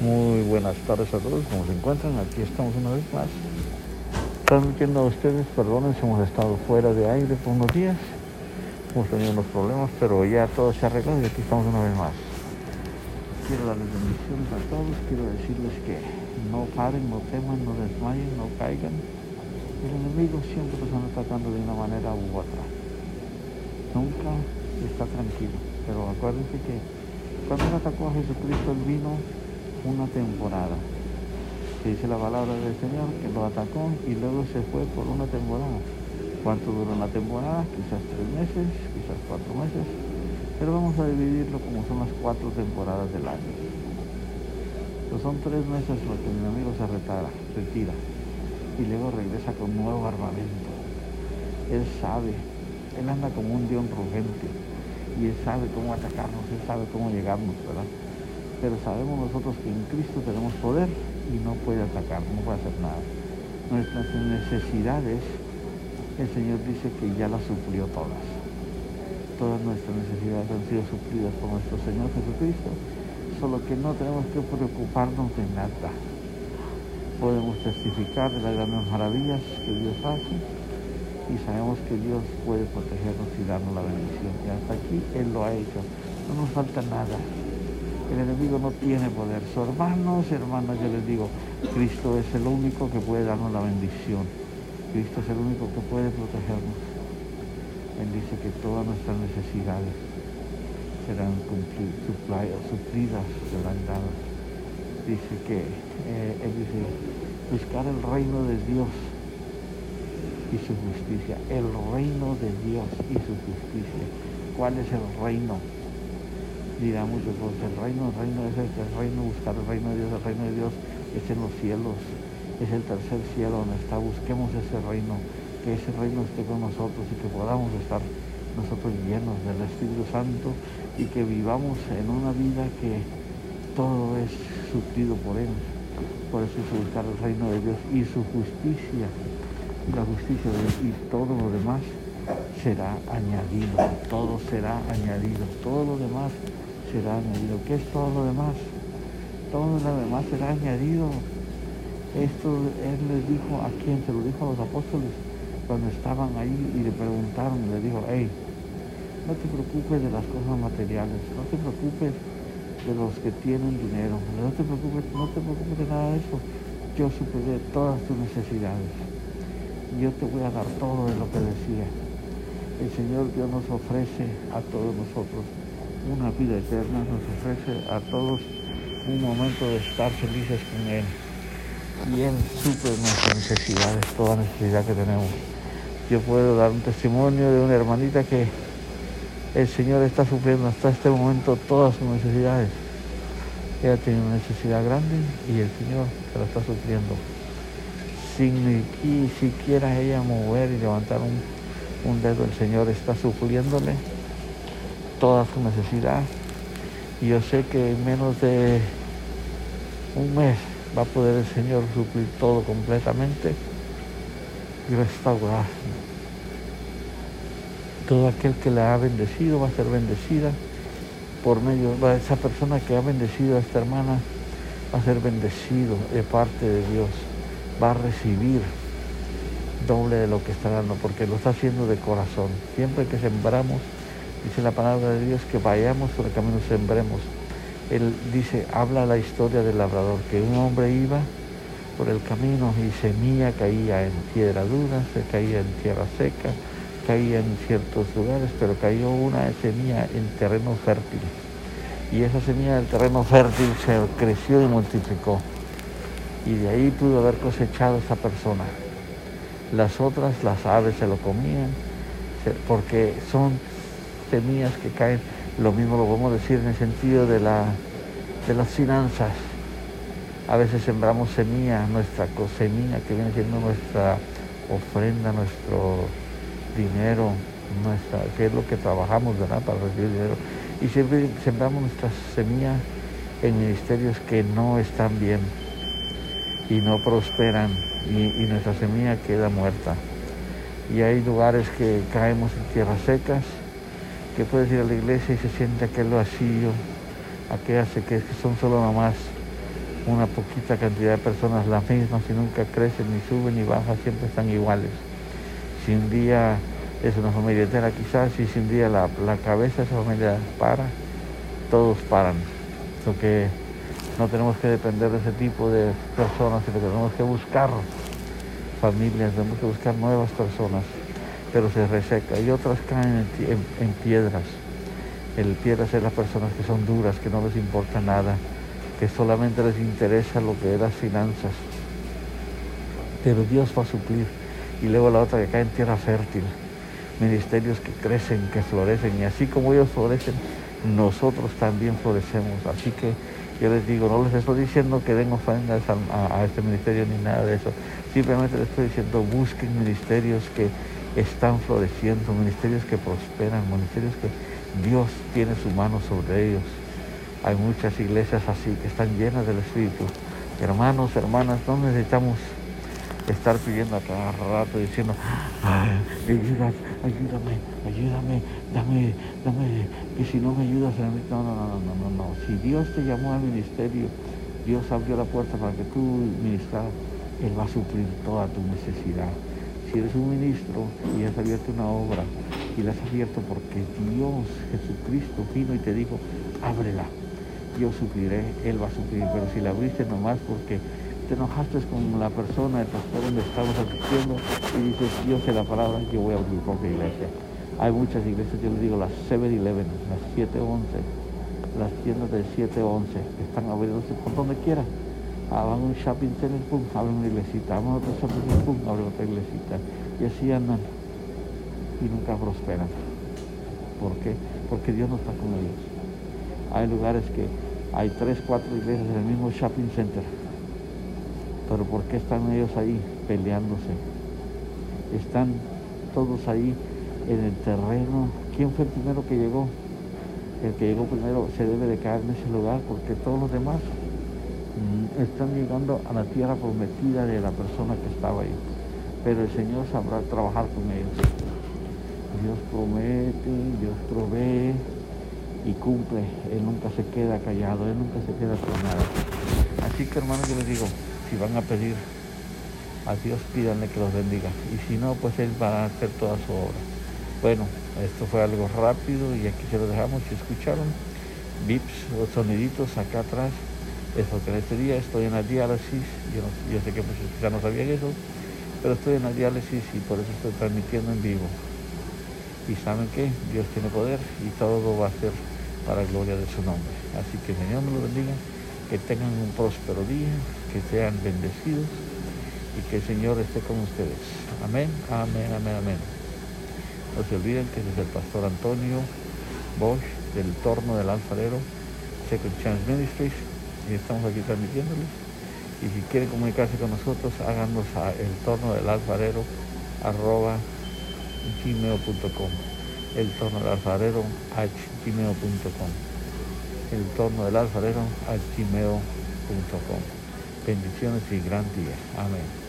Muy buenas tardes a todos, ¿cómo se encuentran? Aquí estamos una vez más. Transmitiendo a ustedes, perdonen hemos estado fuera de aire por unos días. Hemos tenido unos problemas, pero ya todo se ha arreglado y aquí estamos una vez más. Quiero darles bendiciones a todos, quiero decirles que no paren, no teman, no desmayen, no caigan. El enemigo siempre los están atacando de una manera u otra. Nunca está tranquilo, pero acuérdense que cuando él atacó a Jesucristo, él vino una temporada. dice la palabra del Señor que lo atacó y luego se fue por una temporada. ¿Cuánto duró una temporada? Quizás tres meses, quizás cuatro meses. Pero vamos a dividirlo como son las cuatro temporadas del año. Pues son tres meses lo que mi amigo se retara, retira. Y luego regresa con nuevo armamento. Él sabe, él anda como un león rugente. Y él sabe cómo atacarnos, él sabe cómo llegarnos, ¿verdad? Pero sabemos nosotros que en Cristo tenemos poder y no puede atacar, no puede hacer nada. Nuestras necesidades, el Señor dice que ya las suplió todas. Todas nuestras necesidades han sido suplidas por nuestro Señor Jesucristo, solo que no tenemos que preocuparnos de nada. Podemos testificar de las grandes maravillas que Dios hace y sabemos que Dios puede protegernos y darnos la bendición. Y hasta aquí Él lo ha hecho. No nos falta nada. El enemigo no tiene poder. Hermanos, hermanas, yo les digo, Cristo es el único que puede darnos la bendición. Cristo es el único que puede protegernos. Él dice que todas nuestras necesidades serán cumplidas, suplidas, serán. Dice que, eh, Él dice, buscar el reino de Dios y su justicia. El reino de Dios y su justicia. ¿Cuál es el reino? Dirá muchos, el reino, el reino es este, el reino, buscar el reino de Dios, el reino de Dios es en los cielos, es el tercer cielo donde está, busquemos ese reino, que ese reino esté con nosotros y que podamos estar nosotros llenos del Espíritu Santo y que vivamos en una vida que todo es suplido por Él. Por eso es buscar el reino de Dios y su justicia, la justicia de Dios y todo lo demás será añadido, todo será añadido, todo lo demás será añadido. ¿Qué es todo lo demás? Todo lo demás será añadido. Esto Él les dijo a quién, se lo dijo a los apóstoles cuando estaban ahí y le preguntaron, le dijo, hey, no te preocupes de las cosas materiales, no te preocupes de los que tienen dinero, no te preocupes, no te preocupes de nada de eso. Yo superé todas tus necesidades. Yo te voy a dar todo de lo que decía. El Señor Dios nos ofrece a todos nosotros una vida eterna, nos ofrece a todos un momento de estar felices con Él. Y Él suple nuestras necesidades, toda necesidad que tenemos. Yo puedo dar un testimonio de una hermanita que el Señor está sufriendo hasta este momento todas sus necesidades. Ella tiene una necesidad grande y el Señor se la está sufriendo. Sin ni siquiera ella mover y levantar un, un dedo, el Señor está sufriéndole toda su necesidad. Y yo sé que en menos de un mes va a poder el Señor suplir todo completamente y restaurar. Todo aquel que la ha bendecido va a ser bendecida por medio, de esa persona que ha bendecido a esta hermana va a ser bendecido de parte de Dios, va a recibir doble de lo que está dando, porque lo está haciendo de corazón. Siempre que sembramos, Dice la palabra de Dios que vayamos por el camino, sembremos. Él dice, habla la historia del labrador, que un hombre iba por el camino y semilla caía en piedra dura, se caía en tierra seca, caía en ciertos lugares, pero cayó una semilla en terreno fértil. Y esa semilla del terreno fértil se creció y multiplicó. Y de ahí pudo haber cosechado esa persona. Las otras, las aves se lo comían, porque son semillas que caen, lo mismo lo podemos decir en el sentido de, la, de las finanzas. A veces sembramos semillas, nuestra semilla que viene siendo nuestra ofrenda, nuestro dinero, nuestra, que es lo que trabajamos ¿verdad? para recibir dinero. Y siempre sembramos nuestras semillas en ministerios que no están bien y no prosperan y, y nuestra semilla queda muerta. Y hay lugares que caemos en tierras secas que puedes ir a la iglesia y se siente aquel vacío, aquel hace que son solo nomás una poquita cantidad de personas las mismas y nunca crecen, ni suben, ni bajan, siempre están iguales. Si un día es una familia entera quizás, y si un día la, cabeza de esa familia para, todos paran. Porque no tenemos que depender de ese tipo de personas, sino que tenemos que buscar familias, tenemos que buscar nuevas personas, pero se reseca. Y otras caen en, piedras. El piedras es las personas que son duras, que no les importa nada, que solamente les interesa lo que es las finanzas. Pero Dios va a suplir. Y luego la otra que cae en tierra fértil. Ministerios que crecen, que florecen. Y así como ellos florecen, nosotros también florecemos. Así que yo les digo, no les estoy diciendo que den ofrendas a, este ministerio ni nada de eso. Simplemente les estoy diciendo, busquen ministerios que están floreciendo, ministerios que prosperan, ministerios que Dios tiene su mano sobre ellos. Hay muchas iglesias así que están llenas del Espíritu. Hermanos, hermanas, no necesitamos estar pidiendo a cada rato diciendo, ayúdame, ayúdame, ayúdame, dame, dame, que si no me ayudas, no, no, no, no, no, no. Si Dios te llamó al ministerio, Dios abrió la puerta para que tú ministras, Él va a suplir toda tu necesidad. Si eres un ministro y has abierto una obra y la has abierto porque Dios, Jesucristo, vino y te dijo, ábrela, yo supliré, Él va a suplir, pero si la abriste nomás porque te enojaste con la persona, el pastor donde estamos asistiendo y dices, yo sé la palabra, yo voy a abrir mi propia iglesia. Hay muchas iglesias, yo les digo, las 7-Eleven, las 7-11, las tiendas de 7-11, que están abriéndose por donde quiera. Abran un shopping center, pum, abren una iglesita, abren otro shopping center, pum, abren otra iglesita. Y así andan y nunca prosperan. ¿Por qué? Porque Dios no está con ellos. Hay lugares que hay tres, cuatro iglesias en el mismo shopping center pero ¿por qué están ellos ahí peleándose? Están todos ahí en el terreno. ¿Quién fue el primero que llegó? El que llegó primero se debe de caer en ese lugar porque todos los demás están llegando a la tierra prometida de la persona que estaba ahí. Pero el Señor sabrá trabajar con ellos. Dios promete, Dios provee y cumple. Él nunca se queda callado, Él nunca se queda con nada. Así que hermanos, yo les digo, si van a pedir a Dios, pídanle que los bendiga. Y si no, pues Él va a hacer toda su obra. Bueno, esto fue algo rápido y aquí se lo dejamos. Si escucharon, bips o soniditos acá atrás, es porque en este día estoy en la diálisis. Yo, yo sé que muchos ya no sabían eso, pero estoy en la diálisis y por eso estoy transmitiendo en vivo. Y saben que Dios tiene poder y todo va a ser para gloria de su nombre. Así que Señor me lo bendiga que tengan un próspero día, que sean bendecidos y que el Señor esté con ustedes. Amén, amén, amén, amén. No se olviden que es el pastor Antonio Bosch del Torno del Alfarero, Second Chance Ministries, estamos aquí transmitiéndoles. Y si quieren comunicarse con nosotros, háganos a el torno del alfarero arroba gmail.com el torno del alfarero a gmail.com el torno del alfarero a gmail.com. Bendiciones y gran día. Amén.